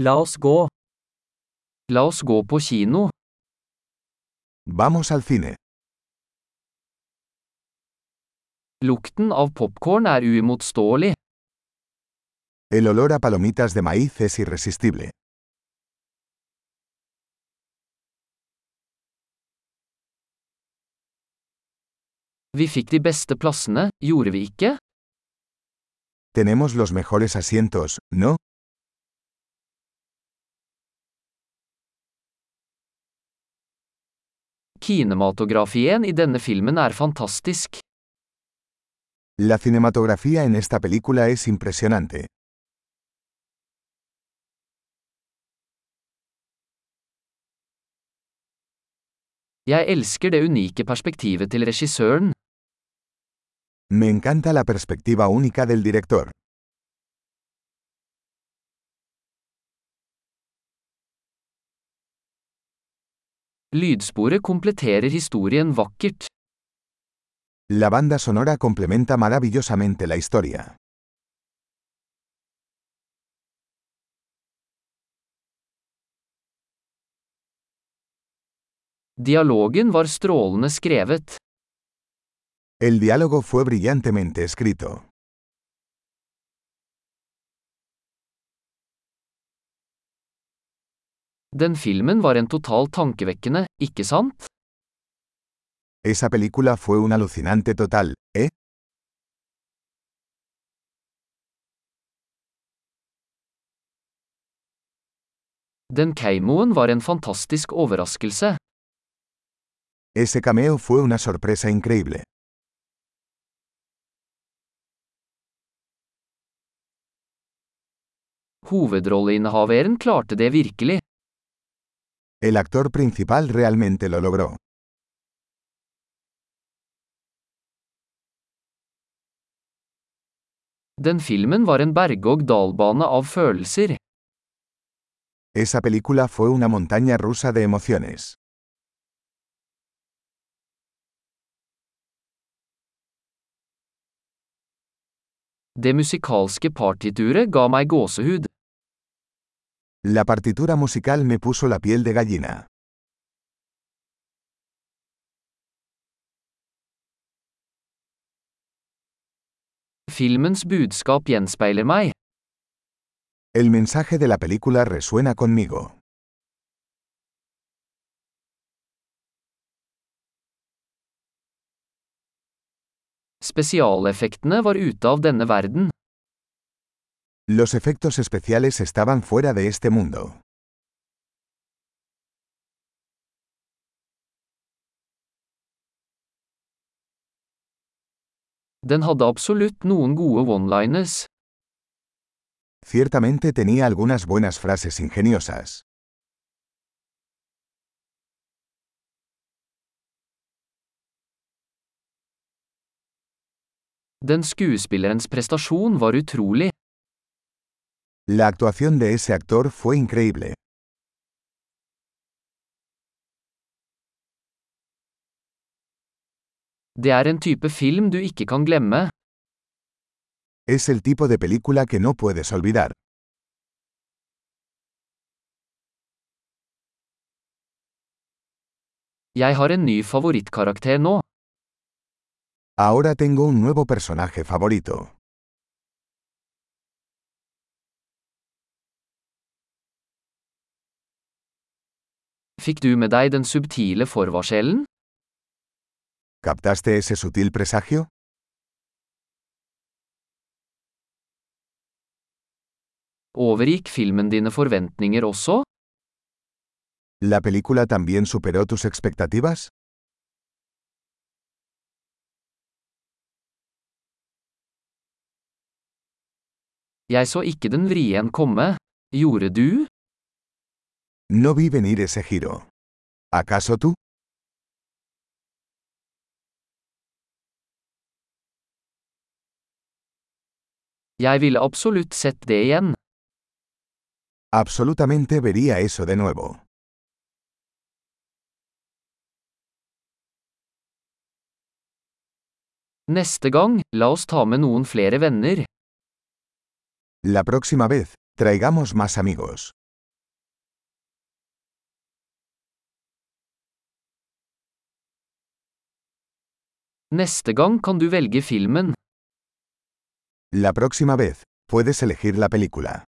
La oss gå. La oss gå på kino. Vamos al cine. Lukten av popkorn er uimotståelig. El olor a palomitas de maíz es irresistible. Vi fikk de beste plassene, gjorde vi ikke? Tenemos los mejores asientos, ¿no? Kinematografien i denne filmen er fantastisk. La cinematografía en esta película es impresionante. Jeg elsker det unike perspektivet til regissøren. Me encanta la perspectiva única del director. Lydsporet kompletterer historien vakkert. La banda sonora complementa maravillosamente la historia. Dialogen var strålende skrevet. El diálogo fue brillantemente escrito. Den filmen var en totalt tankevekkende, ikke sant? Esa película fue un alucinante total, ¿eh? Den keimoen var en fantastisk overraskelse. Ese cameo fue una sorpresa increíble. Hovedrolleinnehaveren klarte det virkelig. El actor principal realmente lo logró. Den filmen var en berg-og-dal-bane av følelser. Esa película fue una montaña rusa de emociones. Det musikalske partituret ga meg gåsehud. La partitura musical me puso la piel de gallina. Filmens budskap gjenspeiler meg. El mensaje de la película resuena conmigo. Spesialeffektene var ute av denne verden. Los efectos especiales estaban fuera de este mundo. Den hadde absolutt noen gode one-liners. Ciertamente tenía algunas buenas frases ingeniosas. Den skuespillerens prestasjon var utrolig. La actuación de ese actor fue increíble. Det er en type film du ikke kan glemme. Es el tipo de película que no puedes olvidar. Jeg har en ny favorittkarakter nå. Ahora tengo un nuevo personaje favorito. Fikk du med deg den subtile forvarselen? ¿Captaste ese sutil presagio? Overgikk filmen dine forventninger også? ¿La película también superó tus expectativas? Jeg så ikke den vrien komme. Gjorde du? No vi venir ese giro. ¿Acaso tú? Jeg ville absolutt sett det igjen. Absolutamente vería eso de nuevo. Neste gang, la oss ta med noen flere venner. La próxima vez, traigamos más amigos. Neste gang du velge filmen. La próxima vez, puedes elegir la película.